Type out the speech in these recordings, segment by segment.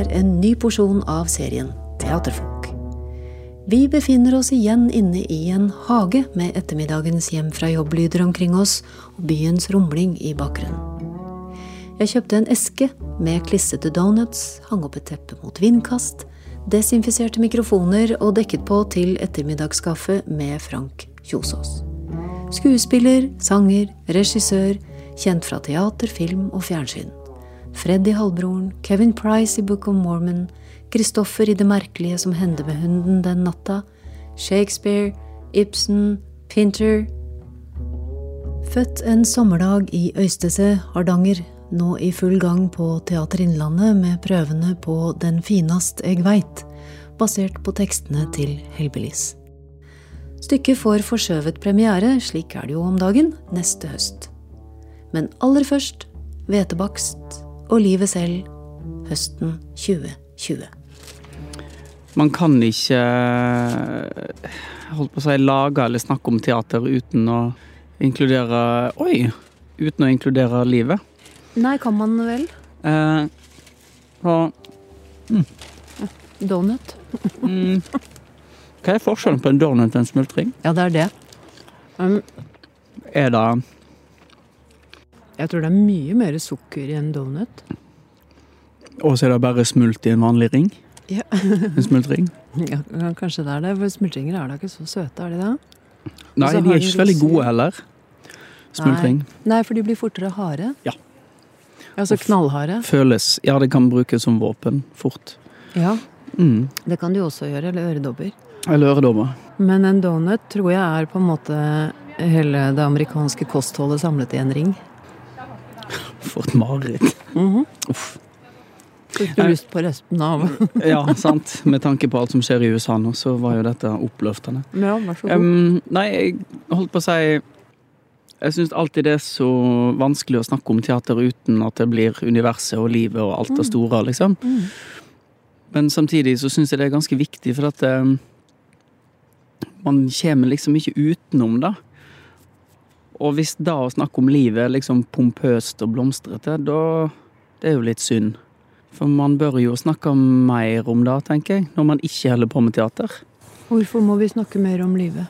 er en ny porsjon av serien Teaterfolk. Vi befinner oss igjen inne i en hage med ettermiddagens hjem fra jobblyder omkring oss og byens rumling i bakgrunnen. Jeg kjøpte en eske med klissete donuts, hang opp et teppe mot vindkast, desinfiserte mikrofoner og dekket på til ettermiddagskaffe med Frank Kjosås. Skuespiller, sanger, regissør, kjent fra teater, film og fjernsyn. Freddy Halvbroren, Kevin Price i Book of Mormon, Kristoffer i Det merkelige som hendte med hunden den natta, Shakespeare, Ibsen, Pinter Født en sommerdag i Øystese, Hardanger, nå i full gang på Teater Innlandet med prøvene på Den finast eg veit, basert på tekstene til Helbelis. Stykket får forskjøvet premiere, slik er det jo om dagen, neste høst. Men aller først hvetebakst og livet selv høsten 2020. Man kan ikke holdt på å si, lage eller snakke om teater uten å inkludere Oi! Uten å inkludere livet. Nei, kan man vel? Eh, og Donut? mm, Hva er forskjellen på en donut og en smultring? Ja, det er det. Um, Er det jeg tror det er mye mer sukker i en donut. Og så er det bare smult i en vanlig ring? Ja. En smultring? Ja, kanskje det er det, for smultringer er da ikke så søte, er de det? Nei, de er ikke så veldig gode heller. Smultring. Nei, for de blir fortere harde. Ja. Altså knallharde. Føles Ja, det kan brukes som våpen fort. Ja, Mm. det kan de også gjøre, eller øredobber. Eller øredobber. Men en donut tror jeg er på en måte hele det amerikanske kostholdet samlet i en ring. For et mareritt. Mhm. Uff. Fikk du lyst på resten av Ja, sant. Med tanke på alt som skjer i USA nå, så var jo dette oppløftende. Ja, vær så god. Um, nei, jeg holdt på å si Jeg syns alltid det er så vanskelig å snakke om teater uten at det blir universet og livet og alt det store, liksom. Mm. Men samtidig så syns jeg det er ganske viktig, for at um, man kommer liksom ikke utenom det. Og hvis da å snakke om livet er liksom pompøst og blomstrete, da Det er jo litt synd. For man bør jo snakke mer om det, tenker jeg, når man ikke holder på med teater. Hvorfor må vi snakke mer om livet?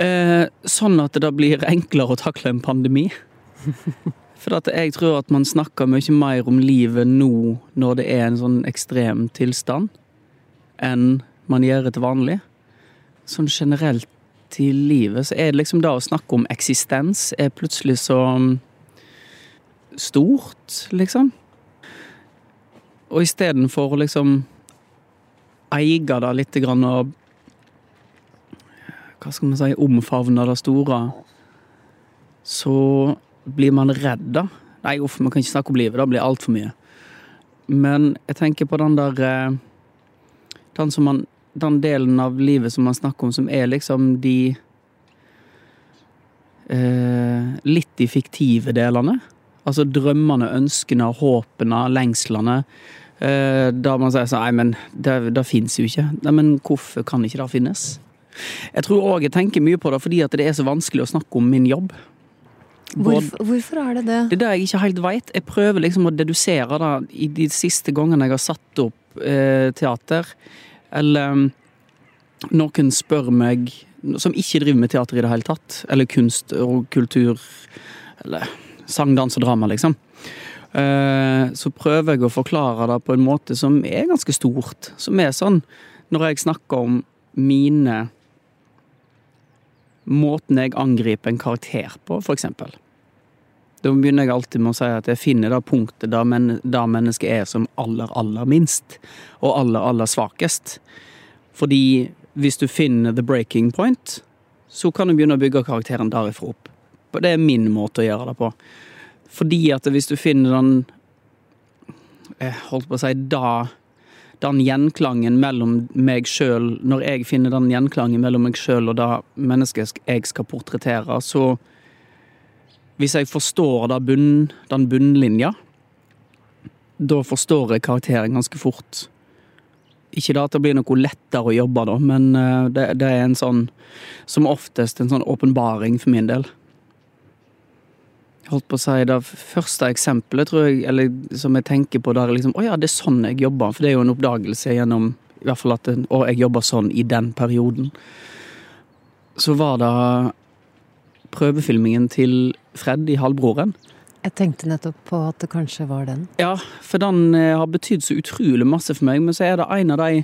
Eh, sånn at det blir enklere å takle en pandemi. For at jeg tror at man snakker mye mer om livet nå når det er en sånn ekstrem tilstand, enn man gjør det til vanlig. Sånn generelt i livet så er det liksom det å snakke om eksistens er plutselig så mm, stort, liksom. Og istedenfor å liksom eie det litt grann og hva skal man si, omfavne det store, så blir man redd, da. Nei, uff, man kan ikke snakke om livet, det blir altfor mye. Men jeg tenker på den der eh, den, som man, den delen av livet som man snakker om, som er liksom de eh, Litt de fiktive delene. Altså drømmene, ønskene, håpene, lengslene. Eh, da man sier sånn Nei, men det, det fins jo ikke. Nei, men hvorfor kan ikke det finnes? Jeg tror òg jeg tenker mye på det fordi at det er så vanskelig å snakke om min jobb. Hvorfor, hvorfor er det det? det er det jeg ikke helt veit. Jeg prøver liksom å dedusere det i de siste gangene jeg har satt opp eh, teater. Eller mm, noen spør meg, som ikke driver med teater i det hele tatt, eller kunst og kultur, eller sang, dans og drama, liksom. Eh, så prøver jeg å forklare det på en måte som er ganske stort. Som er sånn når jeg snakker om mine Måten jeg angriper en karakter på, for eksempel. Da begynner jeg alltid med å si at jeg finner det punktet der, men, der mennesket er som aller, aller minst. Og aller, aller svakest. Fordi hvis du finner the breaking point, så kan du begynne å bygge karakteren derifra opp. Det er min måte å gjøre det på. Fordi at hvis du finner den Jeg holdt på å si da Den gjenklangen mellom meg sjøl Når jeg finner den gjenklangen mellom meg sjøl og det mennesket jeg skal portrettere, så hvis jeg forstår bunn, den bunnlinja, da forstår jeg karakteren ganske fort. Ikke da at det blir noe lettere å jobbe, da, men eh, det, det er en sånn Som oftest en sånn åpenbaring for min del. Jeg holdt på å si, det første eksempelet tror jeg, eller som jeg tenker på der liksom, Å ja, det er sånn jeg jobber. For det er jo en oppdagelse gjennom i hvert fall at Å, jeg jobber sånn i den perioden. Så var det prøvefilmingen til Fred i Halvbroren. Jeg tenkte nettopp på at det kanskje var den. Ja, for den eh, har betydd så utrolig masse for meg, men så er det en av de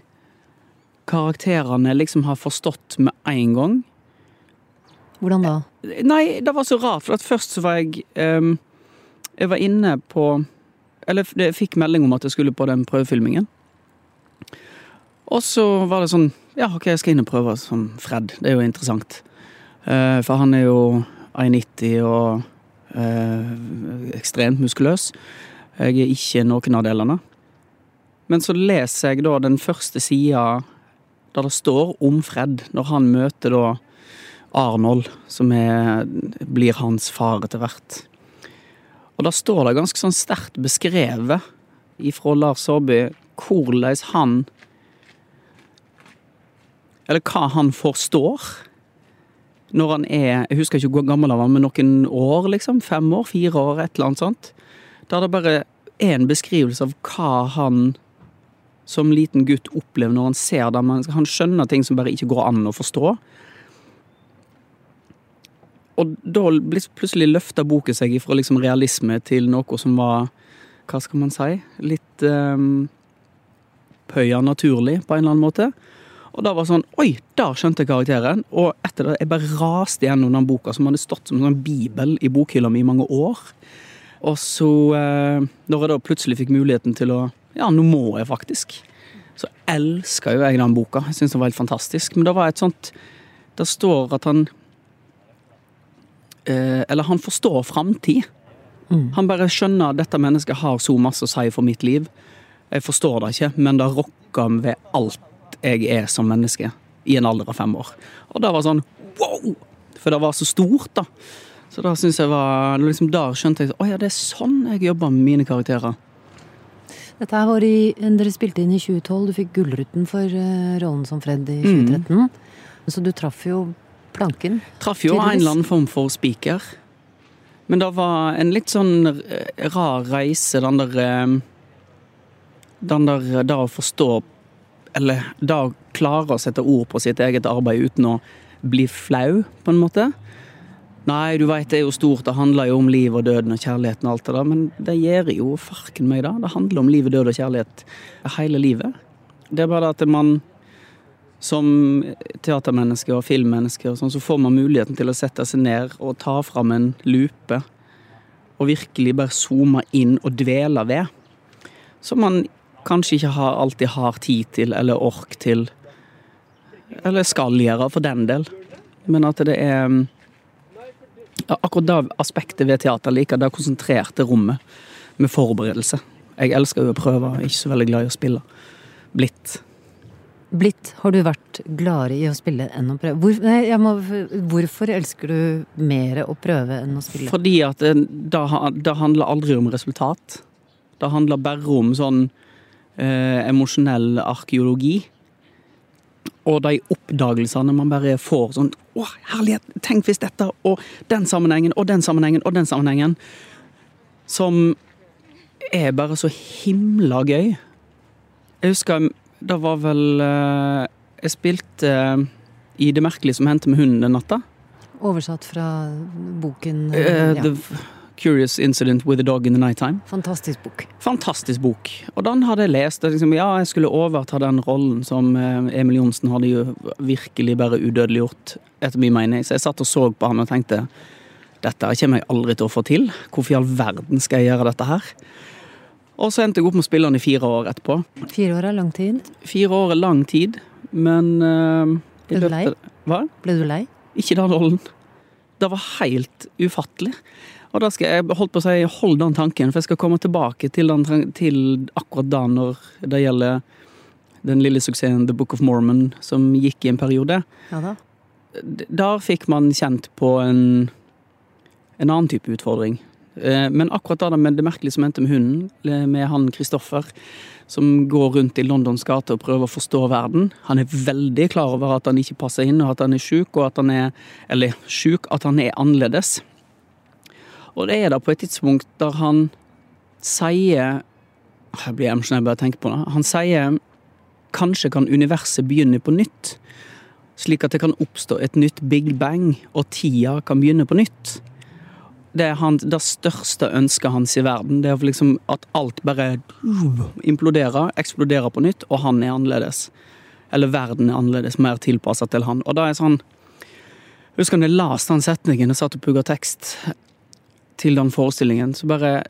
karakterene jeg liksom har forstått med en gang. Hvordan da? Nei, det var så rart, for at først så var jeg um, Jeg var inne på Eller jeg fikk melding om at jeg skulle på den prøvefilmingen. Og så var det sånn Ja, OK, jeg skal inn og prøve som Fred. Det er jo interessant. Uh, for han er jo 1,90 og uh, ekstremt muskuløs. Jeg er ikke noen av delene. Men så leser jeg da den første sida der det står om Fred, når han møter da Arnold, som er, blir hans far etter hvert. Og da står det ganske sånn sterkt beskrevet ifra Lars Saabye hvordan han Eller hva han forstår når han er Jeg husker ikke hvor gammel han var, men noen år, liksom. Fem år, fire år, et eller annet sånt. Da er det bare én beskrivelse av hva han som liten gutt opplever når han ser det. Han skjønner ting som bare ikke går an å forstå. Og da plutselig løfta boken seg fra liksom realisme til noe som var Hva skal man si? Litt um, pøya naturlig, på en eller annen måte. Og da var det sånn Oi, der skjønte jeg karakteren. Og etter det, jeg bare raste gjennom den boka som hadde stått som en sånn bibel i bokhylla mi i mange år. Og så, eh, når jeg da plutselig fikk muligheten til å Ja, nå må jeg faktisk. Så elska jo jeg den boka. Jeg syns den var helt fantastisk. Men det var et sånt Det står at han eh, Eller han forstår framtid. Mm. Han bare skjønner at dette mennesket har så masse å si for mitt liv. Jeg forstår det ikke, men det rokker ved alt jeg er som menneske. I en alder av fem år. Og det var sånn wow! For det var så stort, da. Så da syns jeg var liksom Da skjønte jeg at ja, det er sånn jeg jobber med mine karakterer. Dette her var i, Dere spilte inn i 2012. Du fikk Gullruten for uh, rollen som Fred i 2013. Så du traff jo planken. Traff jo en eller annen form for spiker. Men det var en litt sånn rar reise, den der eh, Den der det å forstå Eller det å klare å sette ord på sitt eget arbeid uten å bli flau, på en måte. Nei, du veit det er jo stort, det handler jo om liv og døden og kjærligheten og alt det der, men det gjør jo farken meg, da. Det handler om liv, død og kjærlighet hele livet. Det er bare det at man som teatermenneske og filmmenneske og sånn, så får man muligheten til å sette seg ned og ta fram en lupe og virkelig bare zoome inn og dvele ved. Som man kanskje ikke har, alltid har tid til eller ork til. Eller skal gjøre, for den del. Men at det er akkurat det aspektet ved teater liker, det konsentrerte rommet med forberedelse. Jeg elsker jo å prøve, ikke så veldig glad i å spille. Blitt. Blitt har du vært gladere i å spille enn å prøve. Hvor, nei, må, hvorfor elsker du mer å prøve enn å spille? Fordi at det, det handler aldri om resultat. Det handler bare om sånn eh, emosjonell arkeologi. Og de oppdagelsene man bare får sånn Å, herlighet! Tenk hvis dette Og den sammenhengen og den sammenhengen og den sammenhengen. Som er bare så himla gøy. Jeg husker det var vel eh, Jeg spilte eh, i Det merkelige som hendte med hunden den natta. Oversatt fra boken uh, ja. The Curious Incident with a Dog in the Nighttime. Fantastisk bok. Fantastisk bok. Og den hadde jeg lest. Liksom, ja, jeg skulle overta den rollen som Emil Johnsen hadde jo virkelig bare udødeliggjort, etter min mening. Så jeg satt og så på han og tenkte dette kommer jeg aldri til å få til. Hvorfor i all verden skal jeg gjøre dette her? Og så endte jeg opp med å spille den i fire år etterpå. Fire år er lang tid? Fire år er lang tid, men uh, Ble du lei? Hva? Ble du lei? Ikke den rollen. Det var helt ufattelig. Og da skal jeg holdt på å si, hold den tanken, for jeg skal komme tilbake til, den, til akkurat da når det gjelder den lille suksessen The Book of Mormon, som gikk i en periode. Ja da. Der fikk man kjent på en, en annen type utfordring. Men akkurat da med det merkelige som endte med hunden, med han Kristoffer, som går rundt i Londons gate og prøver å forstå verden. Han er veldig klar over at han ikke passer inn, og at han er sjuk, og at han er Eller sjuk, at han er annerledes. Og det er da på et tidspunkt der han sier Jeg blir emosjonell bare jeg tenker på det. Han sier kanskje kan universet begynne på nytt. Slik at det kan oppstå et nytt big bang, og tida kan begynne på nytt. Det er han, det største ønsket hans i verden. Det er liksom at alt bare imploderer, eksploderer på nytt, og han er annerledes. Eller verden er annerledes, mer tilpassa til han. Og da er sånn Husker når jeg leste den setningen og satt og pugga tekst til den forestillingen, så bare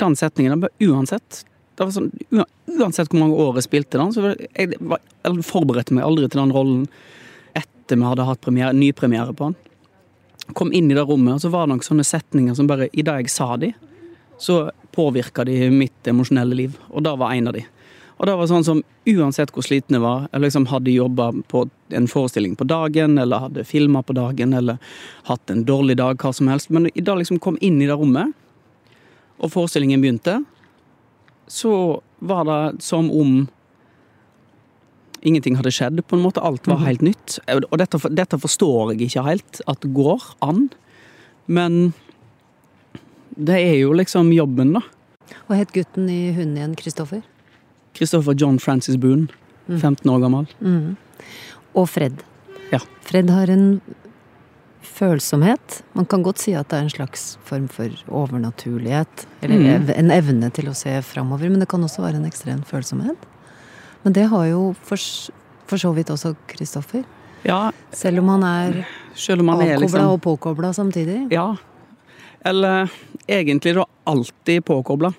Den setningen bare uansett det var sånn, Uansett hvor mange år jeg spilte den, så var jeg, jeg forberedte meg aldri til den rollen etter vi hadde hatt premiere, nypremiere på den. Kom inn i det rommet, og så var det noen sånne setninger som bare I det jeg sa de, så påvirka de mitt emosjonelle liv. Og det var en av de. Og det var sånn som uansett hvor sliten jeg var, jeg liksom hadde jobba på en forestilling på dagen, eller hadde filma på dagen, eller hatt en dårlig dag, hva som helst, men da liksom kom inn i det rommet, og forestillingen begynte, så var det som om ingenting hadde skjedd. På en måte alt var helt nytt. Og dette, dette forstår jeg ikke helt at det går an. Men det er jo liksom jobben, da. Hva het gutten i hunden igjen? Kristoffer? Kristoffer John Francis Boone. 15 år gammel. Mm. Og Fred. Ja. Fred har en følsomhet. Man kan godt si at det er en slags form for overnaturlighet. Eller Mm. en evne til å se framover. Men det kan også være en ekstrem følsomhet. Men det har jo for, for så vidt også Kristoffer. Ja, Selv om han er selv om han er avkobla liksom og påkobla samtidig. Ja. Eller egentlig da alltid påkobla.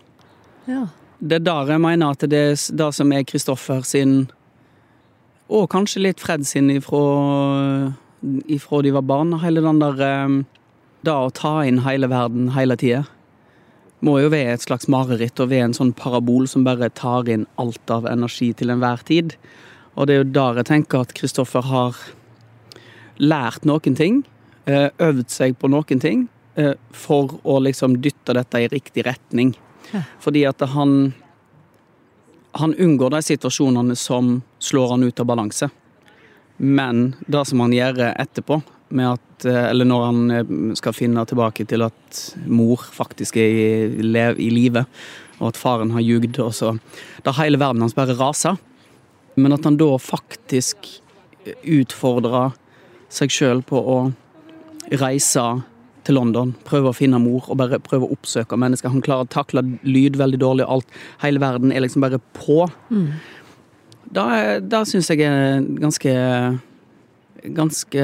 Ja. Det er der jeg mener at det er det som er Kristoffer sin Og kanskje litt Fred sin ifra, ifra de var barn. Hele den der eh, Det å ta inn hele verden hele tida. Må jo være et slags mareritt og være en sånn parabol som bare tar inn alt av energi til enhver tid. Og det er jo der jeg tenker at Kristoffer har lært noen ting. eh, Øvd seg på noen ting. eh, For å liksom dytte dette i riktig retning. Fordi at han Han unngår de situasjonene som slår han ut av balanse. Men det som han gjør etterpå, at, eh, eller når han eh, skal finne tilbake til at mor faktisk er i, lev, i live, og at faren har ljugd, og så Da hele verden hans bare raser. Men at han da faktisk utfordrer seg sjøl på å reise til London, prøve å finne mor og bare prøve å oppsøke mennesker. Han klarer å takle lyd veldig dårlig, og alt. Hele verden er liksom bare på. Mm. Da, da syns jeg er ganske Ganske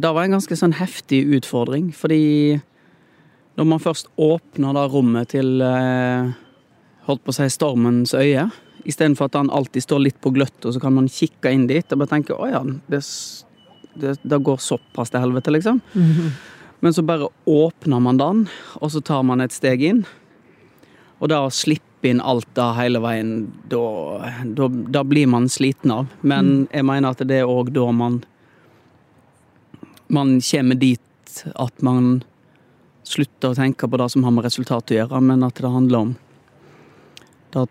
Det var en ganske sånn heftig utfordring, fordi når man først åpner da rommet til eh, Holdt på å si stormens øye, istedenfor at han alltid står litt på gløtt, og så kan man kikke inn dit og bare tenke å ja, det, det, det går såpass til helvete, liksom. Mhm. Men så bare åpner man den, og så tar man et steg inn. Og da å slippe inn alt da hele veien, da, da, da blir man sliten av. Men jeg mener at det er òg da man Man kommer dit at man slutter å tenke på det som har med resultatet å gjøre, men at det handler om det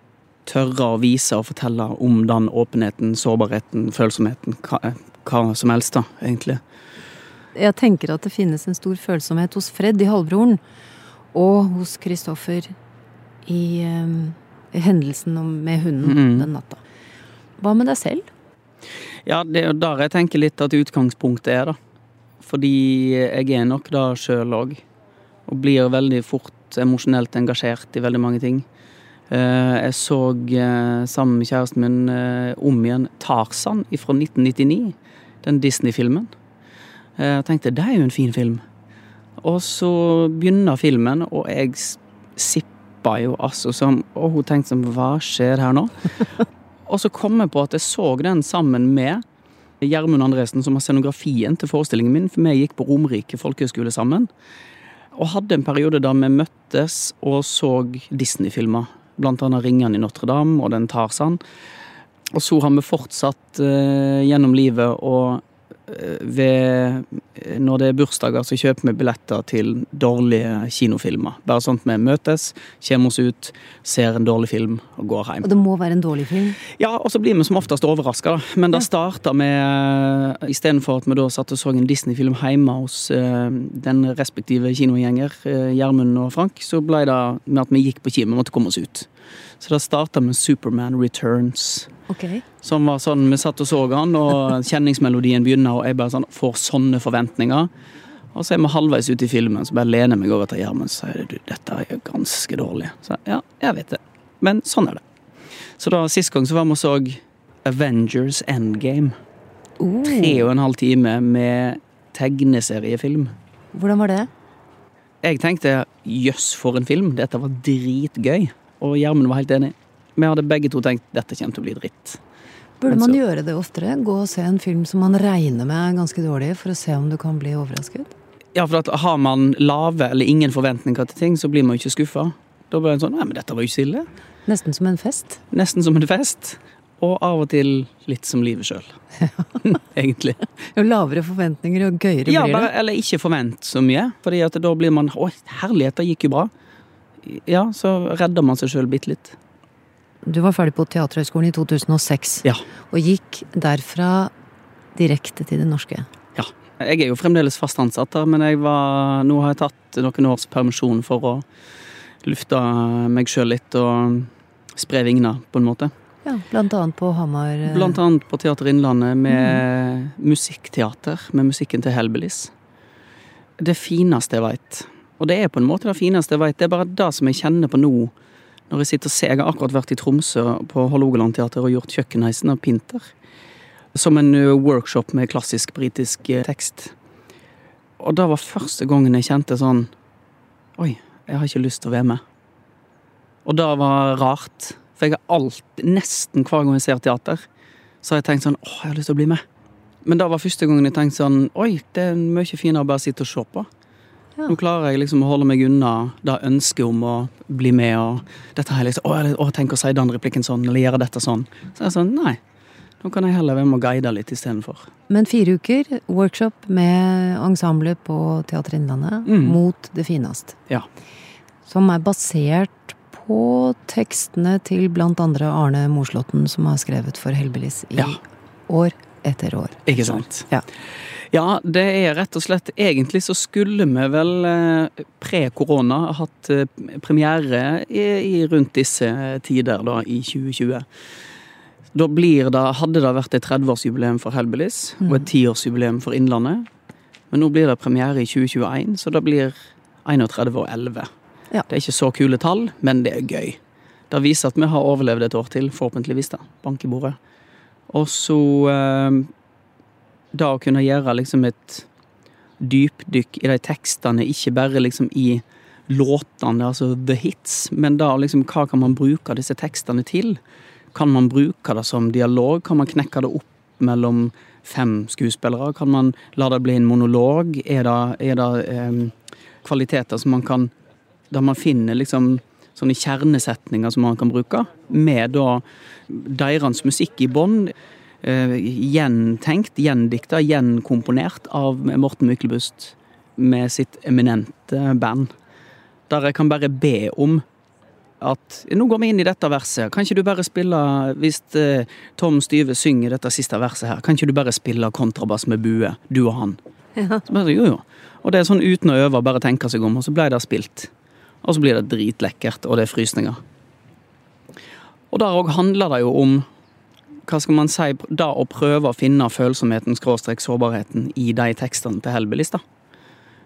tørre å vise og fortelle om den åpenheten, sårbarheten, følsomheten, hva, hva som helst, da, egentlig. Jeg tenker at det finnes en stor følsomhet hos Fred i halvbroren, og hos Kristoffer i, i hendelsen med hunden mm. den natta. Hva med deg selv? Ja, det er der jeg tenker litt at utgangspunktet er, da. Fordi jeg er nok da sjøl òg. Og blir veldig fort emosjonelt engasjert i veldig mange ting. Eh, Jeg så eh, sammen med kjæresten min eh, om igjen Tarzan fra 1999. Den Disney-filmen. Jeg tenkte det er jo en fin film. Og så begynner filmen, og jeg sippa jo altså som Og hun tenkte sånn Hva skjer her nå? Og så kom jeg på at jeg så den sammen med Gjermund Andresen, som har scenografien til forestillingen min, for vi gikk på Romerike folkehøgskole sammen. Og hadde en periode da vi møttes og så Disney-filmer. Blant annet 'Ringene i Notre-Dame' og den Tarzan. Og så har vi fortsatt eh, gjennom livet eh, ved, når det er bursdager, så kjøper vi billetter til dårlige kinofilmer. Bare sånn at vi møtes, kommer oss ut, ser en dårlig film og går hjem. Og det må være en dårlig film? Ja, og så blir vi som oftest overraska, da. Men det Ja. starta med Istedenfor at vi da satt og så en Disney-film hjemme hos eh, den respektive kinogjenger, eh, Gjermund og Frank, så ble det med at vi gikk på kino, vi måtte komme oss ut. Så det starta med Superman Returns. Okay. Som var sånn, Vi satt og så han, og kjenningsmelodien begynner, og jeg bare sånn, får sånne forventninger. Og så er vi halvveis ute i filmen, så bare lener jeg meg over til Gjermund og sier du, dette er ganske dårlig. Så ja, jeg vet det. Men sånn er det. Så da sist gang så var vi og så Avengers Endgame. Oh, Tre og en halv time med tegneseriefilm. hvordan var det? Jeg tenkte jøss, for en film. Dette var dritgøy. Og Gjermund var helt enig. Vi hadde begge to tenkt dette kommer til å bli dritt. Burde man gjøre det oftere? Gå og se en film som man regner med er ganske dårlig, for å se om du kan bli overrasket? Ja, for at har man lave eller ingen forventninger til ting, så blir man jo ikke skuffa. Da blir man sånn Nei, men dette var jo ikke så ille. Nesten som en fest. Nesten som en fest. Og av og til litt som livet sjøl. Egentlig. Jo lavere forventninger, jo gøyere Ja, blir bare, det. eller ikke forvent så mye. Fordi at da blir man Å, herlighet, det gikk jo bra. Ja, så redder man seg sjøl bitte litt. Du var ferdig på Teaterhøgskolen i 2006, Ja. og gikk derfra direkte til det norske. Ja. Jeg er jo fremdeles fast ansatt der, men jeg var, nå har jeg tatt noen års permisjon for å lufte meg sjøl litt og spre vingene, på en måte. Ja, blant annet på Hamar. eh, Blant annet på Teater Innlandet med musikkteater, med musikken til Hellbillies. Det fineste jeg veit. Og det er på en måte det fineste jeg veit. Det er bare det som jeg kjenner på nå, når jeg sitter og ser. Jeg har akkurat vært i Tromsø på Hålogaland teater og gjort Kjøkkenheisen av Pinter. Som en workshop med klassisk britisk tekst. Og det var første gangen jeg kjente sånn Oi, jeg har ikke lyst til å være med. Og det var rart. For jeg har alltid, nesten hver gang jeg ser teater, så har jeg tenkt sånn Åh, jeg har lyst til å bli med. Men det var første gangen jeg tenkte sånn Oi, det er mye finere å bare sitte og se på. Ja. Nå klarer jeg liksom å holde meg unna det ønsket om å bli med og dette her liksom, å, å, tenk å si den replikken sånn, eller gjøre dette sånn. Så jeg sånn, nei. Nå kan jeg heller være med og guide litt istedenfor. Men fire uker, workshop med ensemblet på Teater Innlandet, Mm. mot det fineste. Ja. Som er basert på tekstene til blant andre Arne Moslåtten, som har skrevet for Helbelis i Ja. år etter år. Ikke sant? Ja. Ja, det er rett og slett Egentlig så skulle vi vel eh, pre-korona hatt eh, premiere i, i rundt disse tider, da, i 2020. Da blir det, hadde det vært et 30-årsjubileum for Hellbillies og et 10-årsjubileum for Innlandet. Men nå blir det premiere i 2021, så det blir 31 og 11. Ja. Det er ikke så kule tall, men det er gøy. Det viser at vi har overlevd et år til, forhåpentligvis. da, Bank i bordet. Og så eh, Da å kunne gjøre liksom et dypdykk i de tekstene, ikke bare liksom i låtene, altså the hits, men da liksom hva kan man bruke disse tekstene til? Kan man bruke det som dialog? Kan man knekke det opp mellom fem skuespillere? Kan man la det bli en monolog? Er det, er det eh, kvaliteter som man kan Der man finner liksom sånne kjernesetninger som man kan bruke, med da deres musikk i bånn. Eh, gjentenkt, gjendikta, gjenkomponert av Morten Myklebust med sitt eminente band. Der jeg kan bare be om at Nå går vi inn i dette verset. Kan ikke du bare spille Hvis eh, Tom Styve synger dette siste verset her, kan ikke du bare spille kontrabass med bue, du og han? Ja. Så bare, jo, jo. Og det er sånn uten å øve, bare tenke seg om, og så ble det spilt. Og så blir det dritlekkert, og det er frysninger. Og der òg handler det jo om hva skal man si, da å prøve å finne følsomheten, skråstrek sårbarheten, i de tekstene til Hellbillies, da.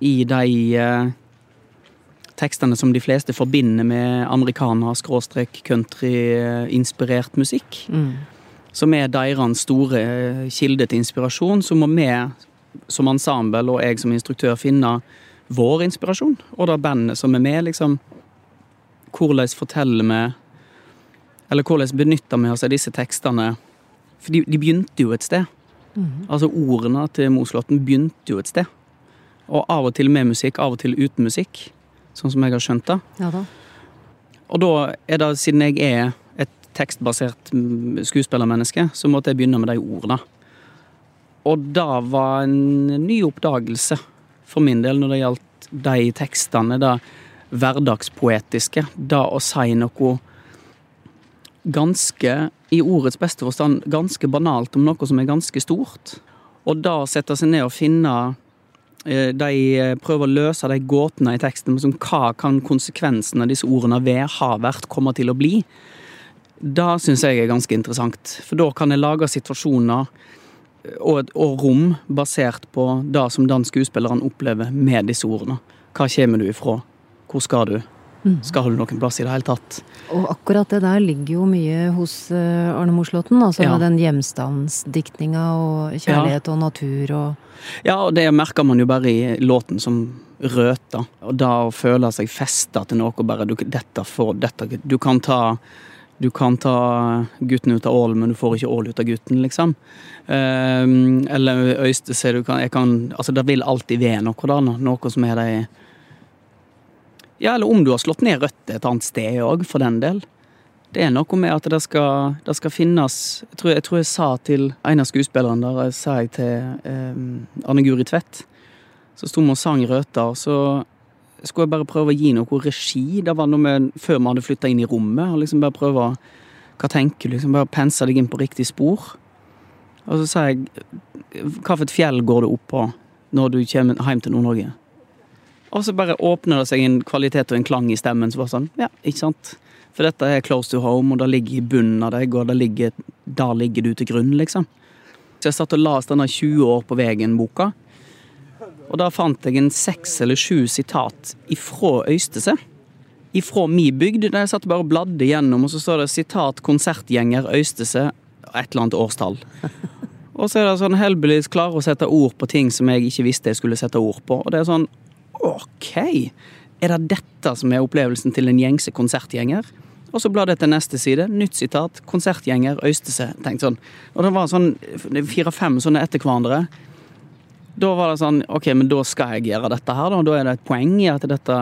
I de eh, tekstene som de fleste forbinder med amerikaner, skråstrek country-inspirert musikk. Mm. Som er deres store kilde til inspirasjon. Så må vi som ensemble og jeg som instruktør finne vår inspirasjon. Og da bandet som er med, liksom. Hvordan forteller vi Eller hvordan benytter vi oss av disse tekstene? For de, de begynte jo et sted. Mm. Altså ordene til Moslåtten begynte jo et sted. Og av og til med musikk, av og til uten musikk. Sånn som jeg har skjønt det. Ja da. Og da er det, siden jeg er et tekstbasert mm, skuespillermenneske, så måtte jeg begynne med de ordene. Og det var en ny oppdagelse for min del når det gjaldt de tekstene. Det hverdagspoetiske. Det å si noe ganske, i ordets beste forstand, ganske banalt om noe som er ganske stort. Og da sette seg ned og finne eh, de eh, prøver å løse de gåtene i teksten. Som hva kan konsekvensen av disse ordene være, har vært, komme til å bli? Det syns jeg er ganske interessant. For da kan jeg lage situasjoner og, og rom basert på det som den skuespilleren opplever med disse ordene. Hva kommer du ifra? Hvor skal du? Mm. Skal holde noen plass i det hele tatt? Og akkurat det der ligger jo mye hos uh, Arne Moslåtten. Altså ja. med den hjemstandsdiktninga og kjærlighet ja. og natur og Ja, og det merker man jo bare i låten som røter. Og da å føle seg festa til noe, bare du, dette for, dette, du kan ta du kan ta gutten ut av ålen, men du får ikke ål ut av gutten, liksom. Eller eller Øystese du kan, jeg kan Altså, det vil alltid være noe, da. Noe som er de Ja, eller om du har slått ned røtter et annet sted òg, for den del. Det er noe med at det skal, det skal finnes jeg tror, jeg tror, jeg sa til en av skuespillerne der, sa jeg til eh, Arne Guri Tvedt, så sto vi og sang røter, så skulle jeg bare prøve å gi noe regi. Det var noe med før vi hadde flytta inn i rommet. og liksom bare prøve å Hva tenker du? Liksom bare pense deg inn på riktig spor. Og så sa jeg Hva for et fjell går du opp på når du kommer hjem til Nord-Norge? Og så bare åpner det seg en kvalitet og en klang i stemmen som var sånn Ja, ikke sant? For dette er close to home, og det ligger i bunnen av deg, og da ligger, ligger du til grunn, liksom. Så jeg satt og leste denne 20 år på veien-boka. Og da fant jeg en seks eller sju sitat ifra Øystese. Ifra mi bygd. Der jeg satt bare og bladde gjennom, og så står det 'sitat konsertgjenger Øystese', et eller annet årstall. Og så er det sånn Hellbillies klarer å sette ord på ting som jeg ikke visste jeg skulle sette ord på. Og det er sånn OK! Er det dette som er opplevelsen til en gjengse konsertgjenger? Og så bladde det til neste side. Nytt sitat. Konsertgjenger Øystese. Tenkt sånn. Og det var sånn fire-fem sånne etter hverandre. Da var det sånn OK, men da skal jeg gjøre dette her, da. Da er det et poeng i at, dette,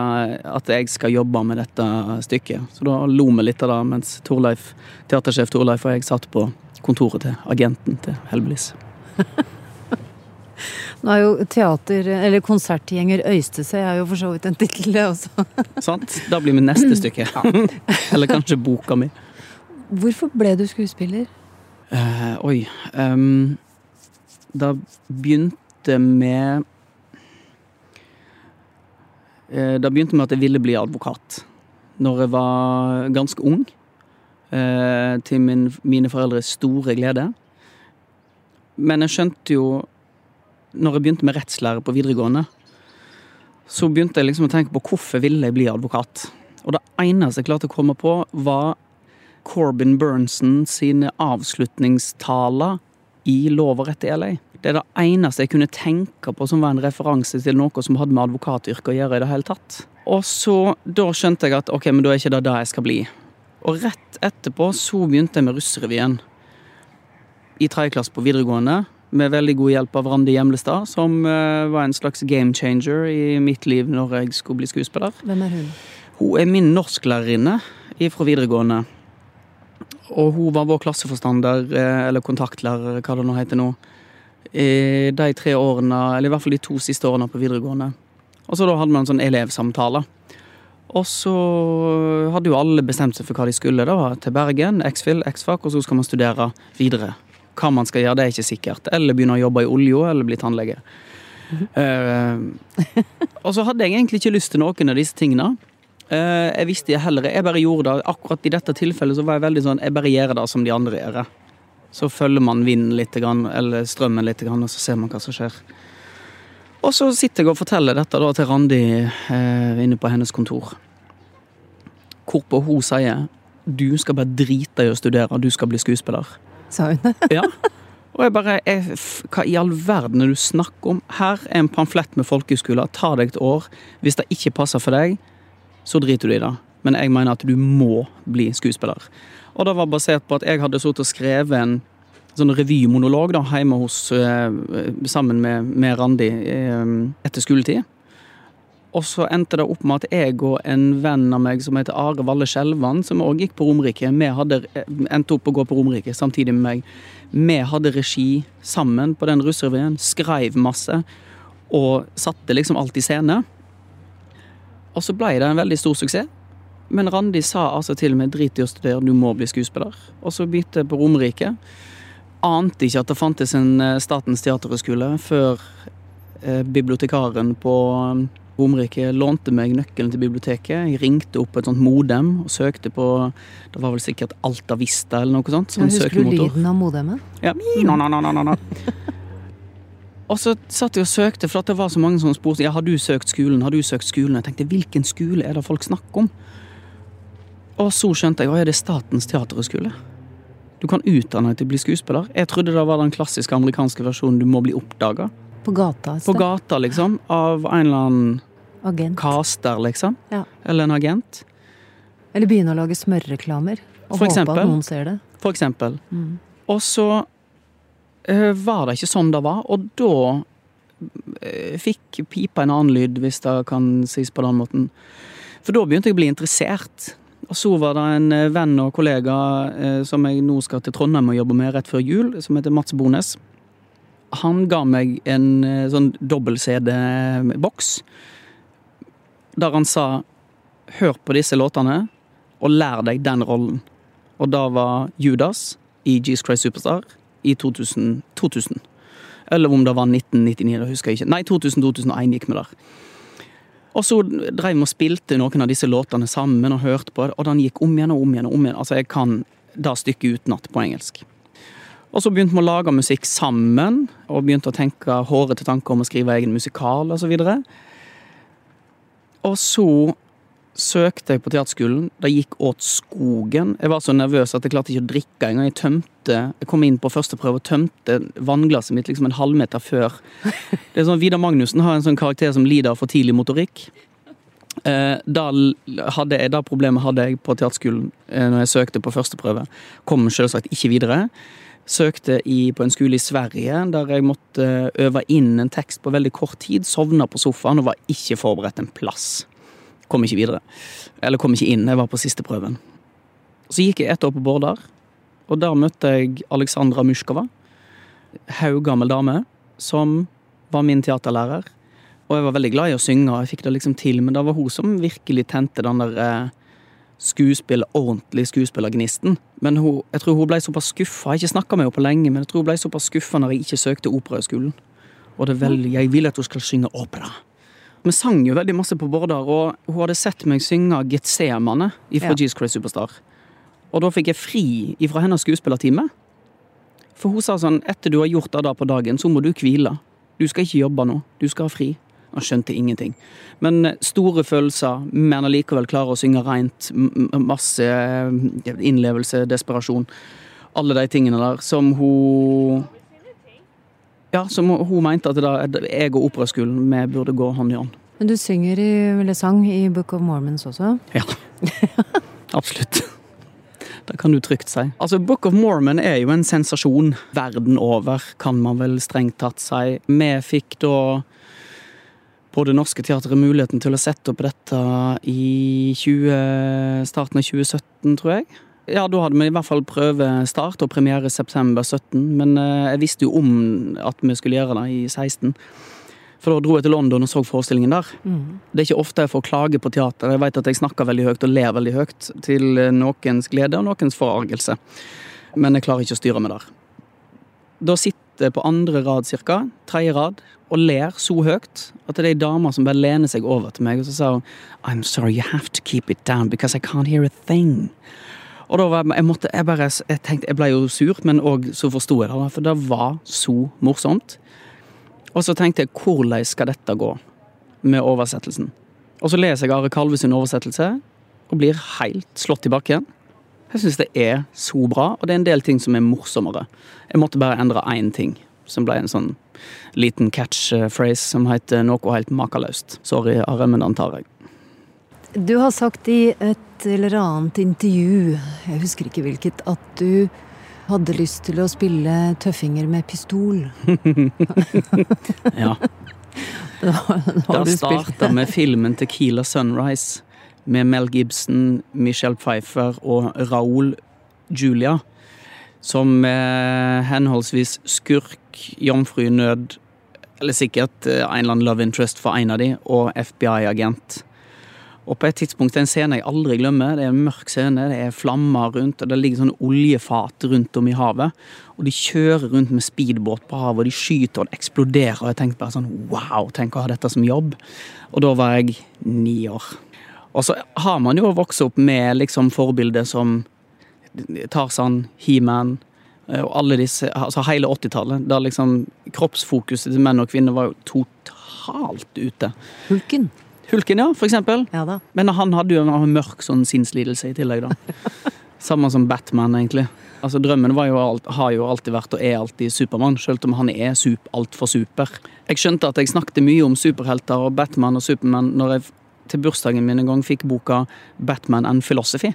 at jeg skal jobbe med dette stykket. Så da lo vi litt av det mens Torleif, teatersjef Torleif og jeg satt på kontoret til agenten til Hellbillies. Nå er jo teater, eller konsertgjenger Øystese er jo for så vidt en tittel, det også. Sant. Da blir vi neste stykke. eller kanskje boka mi. Hvorfor ble du skuespiller? Uh, oi. Um, da begynte begynte med uh, Da begynte med at jeg ville bli advokat når jeg var ganske ung. Uh, til min, mine foreldres store glede. Men jeg skjønte jo Når jeg begynte med rettslære på videregående, så begynte jeg liksom å tenke på hvorfor ville jeg bli advokat. Og det eneste jeg klarte å komme på, var Corbin Bernson sine avslutningstaler i Lov og rett i LA. Det er det eneste jeg kunne tenke på som var en referanse til noe som hadde med advokatyrket å gjøre i det hele tatt. Og så da skjønte jeg at ok, men da er ikke det det jeg skal bli. Og rett etterpå så begynte jeg med russerevyen. I tredje klasse på videregående, med veldig god hjelp av Randi Hjemlestad, som uh, var en slags game changer i mitt liv når jeg skulle bli skuespiller. Hvem er hun? Hun er min norsklærerinne fra videregående. Og hun var vår klasseforstander, uh, eller kontaktlærer, hva det nå heter nå i de tre årene, eller i hvert fall de to siste årene på videregående. Og så da hadde man en sånn elevsamtale. Og så hadde jo alle bestemt seg for hva de skulle. da, Til Bergen, X-FIL, X-FAC, og så skal man studere videre. Hva man skal gjøre, det er ikke sikkert. Eller begynne å jobbe i olja, eller bli tannlege. Mm -hmm. uh, og så hadde jeg egentlig ikke lyst til noen av disse tingene. Uh, jeg visste jeg heller Jeg bare gjorde det. Akkurat i dette tilfellet så var jeg veldig sånn Jeg bare gjør det som de andre gjør. Så følger man vinden litt, eller strømmen litt, og så ser man hva som skjer. Og så sitter jeg og forteller dette da til Randi eh, inne på hennes kontor. Hvorpå hun sier du skal bare drite i å studere, du skal bli skuespiller. Sa hun ja. Og jeg bare jeg, Hva i all verden er du snakker om? Her er en pamflett med folkehøyskole. Ta deg et år. Hvis det ikke passer for deg, så driter du i det. Men jeg mener at du må bli skuespiller. Og det var basert på at jeg hadde og skrevet en sånn revymonolog da, hjemme hos, uh, sammen med, med Randi uh, etter skoletid. Og så endte det opp med at jeg og en venn av meg som heter Are Valle Skjelvan, som òg gikk på Romerike, vi hadde endte opp å gå på Romerike samtidig med meg. Vi hadde regi sammen på den russerevyen, skreiv masse og satte liksom alt i scene. Og så ble det en veldig stor suksess. Men Randi sa altså til meg drit i å studere, du må bli skuespiller. Og så begynte jeg på Romerike. Ante ikke at det fantes en eh, Statens teaterhøgskole før eh, bibliotekaren på eh, Romerike lånte meg nøkkelen til biblioteket. Jeg ringte opp et sånt modem og søkte på Det var vel sikkert Alta Vista eller noe sånt. Som husker du lyden av modemet? Ja. No, no, no. Og så satt jeg og søkte, for det var så mange som spurte ja, har du søkt skolen. Har du søkt skolen? Jeg tenkte hvilken skole er det folk snakker om? Og så skjønte jeg at det er Statens teaterhøgskole. Du kan utdanne deg til å bli skuespiller. Jeg trodde det var den klassiske amerikanske versjonen du må bli oppdaga. På gata På gata, liksom. Av en eller annen agent. caster, liksom. Ja. Eller en agent. Eller begynne å lage smørreklamer. Og For håpe eksempel. at noen ser det. For eksempel. Mm. Og så uh, var det ikke sånn det var, og da uh, fikk pipa en annen lyd, hvis det kan sies på den måten. For da begynte jeg å bli interessert. Og så var det en eh, venn og kollega uh, som jeg nå skal til Trondheim og jobbe med rett før jul, som heter Mats Bones. Han ga meg en sånn dobbel-CD-boks, der han sa hør på disse låtene og lær deg den rollen. Og da var Judas i Jesus Christ Superstar i 2000. 2000. Eller om det var 1999, det husker jeg ikke. Nei, 2000-2001 gikk vi der. Og så drev vi og spilte noen av disse låtene sammen og hørte på og den gikk om igjen og om igjen. og om igjen. Altså, Jeg kan det stykket utenat på engelsk. Og så begynte vi å lage musikk sammen, og begynte å tenke hårete tanker om å skrive egen musikal osv. Og, og så søkte jeg på teaterskolen. Det gikk åt skogen. Jeg var så nervøs at jeg klarte ikke å drikke engang. Jeg tømte, jeg kom inn på første prøve og tømte vannglasset mitt liksom en halvmeter før. Det er sånn, Vidar Magnussen har en sånn karakter som lider av for tidlig motorikk. Eh, da, hadde jeg, da problemet hadde jeg på teaterskolen eh, når jeg søkte på første prøve. Kom selvsagt ikke videre. Søkte i, på en skole i Sverige der jeg måtte øve inn en tekst på veldig kort tid. Sovna på sofaen og var ikke forberedt en plass. Kom ikke videre. Eller kom ikke inn. Jeg var på siste prøven. Så gikk jeg ett år på Bårdar, og der møtte jeg Aleksandra Mushkova. Haugammel dame som var min teaterlærer. Og jeg var veldig glad i å synge, og jeg fikk det liksom til, men det var hun som virkelig tente den der eh, skuespill, ordentlig skuespillergnisten. Men hun, jeg tror hun ble såpass skuffa. Jeg har ikke snakka med henne på lenge, men jeg tror hun ble såpass skuffa når jeg ikke søkte Operahøgskolen. Og det vel, jeg vil at hun skal synge opera. Vi sang jo veldig masse på Bårdar, og hun hadde sett meg synge Getsemane fra Ja. Jesus Christ Superstar. Og da fikk jeg fri ifra hennes skuespillertime. For hun sa sånn, etter du har gjort det da på dagen, så må du hvile. Du skal ikke jobbe nå, du skal ha fri. Han skjønte ingenting. Men eh, store følelser, men allikevel klarer å synge reint. Masse eh, innlevelse, desperasjon. Alle de tingene der som hun Ja, som hun mente at da jeg og operaskolen, vi burde gå hånd i hånd. Men du synger i, eller sang i Book of Mormons også? Ja. Absolutt. Det kan du trygt si. Altså, Book of Mormon er jo en sensasjon verden over, kan man vel strengt tatt si. Vi fikk da på Det Norske Teatret muligheten til å sette opp dette i 20, starten av 2017, tror jeg. Ja, da hadde vi i hvert fall prøvestart og premiere september 17, men eh, jeg visste jo om at vi skulle gjøre det i 16. For da dro jeg til London og så forestillingen der. Det er ikke ofte jeg får klage på teater. Jeg vet at jeg snakker veldig høyt og ler veldig høyt, til noens glede og noens forargelse. Men jeg klarer ikke å styre meg der. Da sitter jeg på andre rad cirka, tredje rad, og ler så høyt at det er ei dame som bare lener seg over til meg og så sa hun I'm sorry, you have to keep it down because I can't hear a thing. Og da var jeg, måtte, jeg bare, jeg tenkte, jeg ble jo sur, men òg så forsto jeg det, for det var så morsomt. Og så tenkte jeg, hvordan skal dette gå med oversettelsen? Og så leser jeg Are Kalves oversettelse, og blir helt slått i bakken. Jeg syns det er så bra, og det er en del ting som er morsommere. Jeg måtte bare endre én ting, som ble en sånn liten catchphrase som heter 'noe helt makeløst'. Sorry, Are, men den tar jeg. Du har sagt i et eller annet intervju, jeg husker ikke hvilket, at du hadde lyst til å spille tøffinger med pistol. Ja. Da starta med filmen 'Tequila Sunrise' med Mel Gibson, Michelle Pfeiffer og Raoul Julia. Som eh, henholdsvis skurk, jomfru i nød, eller sikkert eh, en eller annen love interest for en av de, og FBI-agent. Og på et tidspunkt det er en scene jeg aldri glemmer. Det er en mørk scene, det er flammer rundt, og det ligger sånne oljefat rundt om i havet. Og de kjører rundt med speedbåt på havet, og de skyter, og det eksploderer. Og jeg tenkte bare sånn wow, tenk å ha dette som jobb. Og da var jeg ni år. Og så har man jo vokst opp med liksom forbilder som Tarzan, He-Man og alle disse, altså hele 80-tallet. Da liksom kroppsfokuset til menn og kvinner var jo totalt ute. Hulken. Hulken, ja, for eksempel. Ja da. Men han hadde jo en mørk sånn sinnslidelse i tillegg, da. Samme som Batman, egentlig. Altså Drømmen jo alt, har jo alltid vært og er alltid Supermann, selv om han er sup, altfor super. Jeg skjønte at jeg snakket mye om superhelter og Batman og Supermann når jeg til bursdagen min en gang fikk boka Batman and Philosophy.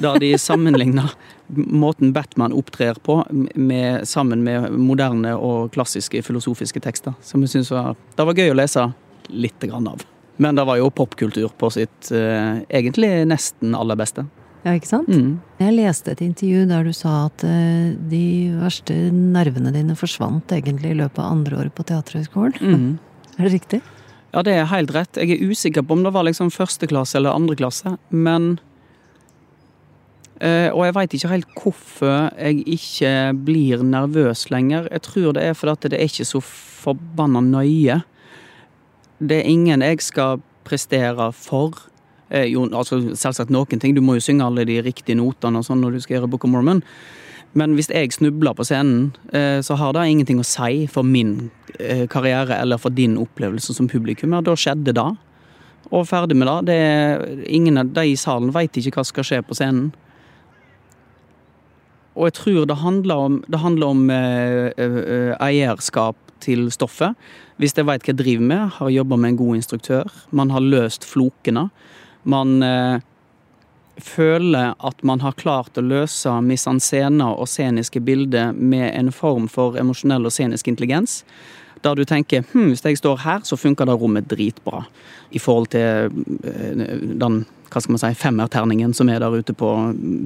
Der de sammenligna måten Batman opptrer på med, sammen med moderne og klassiske filosofiske tekster. Som jeg synes var, det var gøy å lese litt grann av. Men det var jo popkultur på sitt eh, egentlig nesten aller beste. Ja, ikke sant? Mm. Jeg leste et intervju der du sa at uh, de verste nervene dine forsvant egentlig i løpet av andre året på Teaterhøgskolen. Mm. er det riktig? Ja, det er helt rett. Jeg er usikker på om det var liksom første klasse eller andre klasse, men uh, Og jeg veit ikke helt hvorfor jeg ikke blir nervøs lenger. Jeg tror det er fordi det er ikke så forbanna nøye det er ingen jeg skal prestere for. Eh, jo, altså selvsagt noen ting. Du må jo synge alle de riktige notene og sånn når du skal gjøre Book of Mormon. Men hvis jeg snubler på scenen, eh, så har det ingenting å si for min eh, karriere eller for din opplevelse som publikum. Da skjedde det. Og ferdig med det. det ingen av de i salen veit ikke hva som skal skje på scenen. Og jeg tror det handler om, det handler om eh, eierskap til stoffet. Hvis jeg veit hva jeg driver med, har jobba med en god instruktør, man har løst flokene, man føler at man har klart å løse misanscener og sceniske bilder med en form for emosjonell og scenisk intelligens, der du tenker hm, hvis jeg står her, så funker det rommet dritbra. I forhold til eh, den hva skal man si, femmerterningen som er der ute på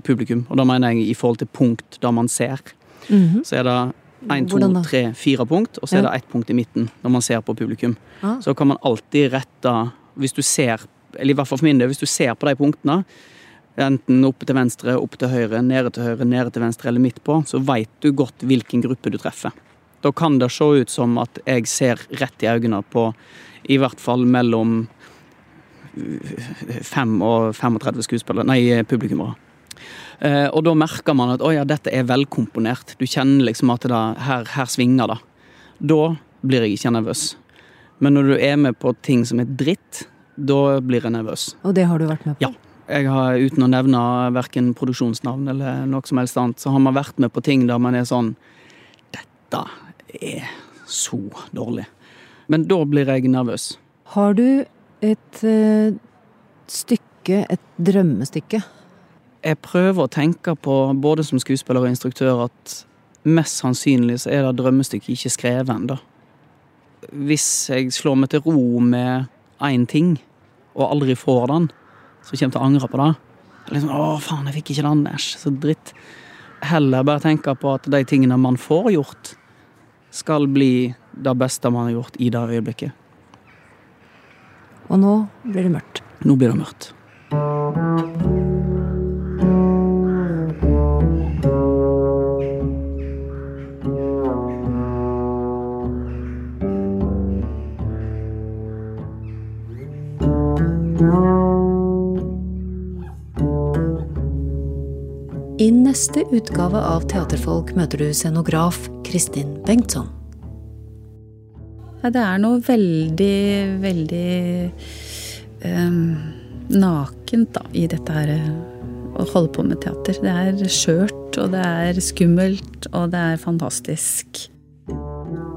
publikum. Og da mener jeg i forhold til punkt der man ser. Mm -hmm. Så er det Én, to, tre, fire punkt, og så er det ett punkt i midten når man ser på publikum. Ah. Så kan man alltid rette Hvis du ser, eller i hvert fall for min del, hvis du ser på de punktene, enten opp til venstre, opp til høyre, nede til høyre, nede til venstre eller midt på, så veit du godt hvilken gruppe du treffer. Da kan det se ut som at jeg ser rett i øynene på i hvert fall mellom 5 og 35 skuespillere, nei, publikummere. Eh, og da merker man at å ja, dette er velkomponert. Du kjenner liksom at det, her, her svinger det. Da blir jeg ikke nervøs. Men når du er med på ting som er dritt, da blir jeg nervøs. Og det har du vært med på? Ja. Jeg har, uten å nevne verken produksjonsnavn eller noe som helst annet, så har man vært med på ting der man er sånn Dette er så dårlig. Men da blir jeg nervøs. Har du et uh, stykke, et drømmestykke, jeg prøver å tenke på, både som skuespiller og instruktør, at mest sannsynlig så er det drømmestykket ikke skrevet ennå. Hvis jeg slår meg til ro med én ting, og aldri får den, så kommer til å angre på det. Liksom, 'Å, faen, jeg fikk ikke den. Æsj, så dritt.' Heller bare tenke på at de tingene man får gjort, skal bli det beste man har gjort i det øyeblikket. Og nå blir det mørkt. Nå blir det mørkt. Neste utgave av Teaterfolk møter du scenograf Kristin Bengtsson. Det er noe veldig, veldig um, nakent da, i dette her å holde på med teater. Det er skjørt, og det er skummelt, og det er fantastisk.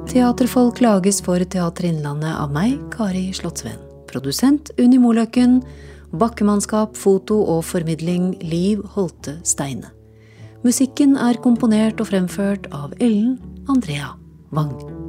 Teaterfolk lages for Teater Innlandet av meg, Kari Slottsveen. Produsent Unni Moløkken. Bakkemannskap, foto og formidling Liv Holte Steine. Musikken er komponert og fremført av Ellen Andrea Wang.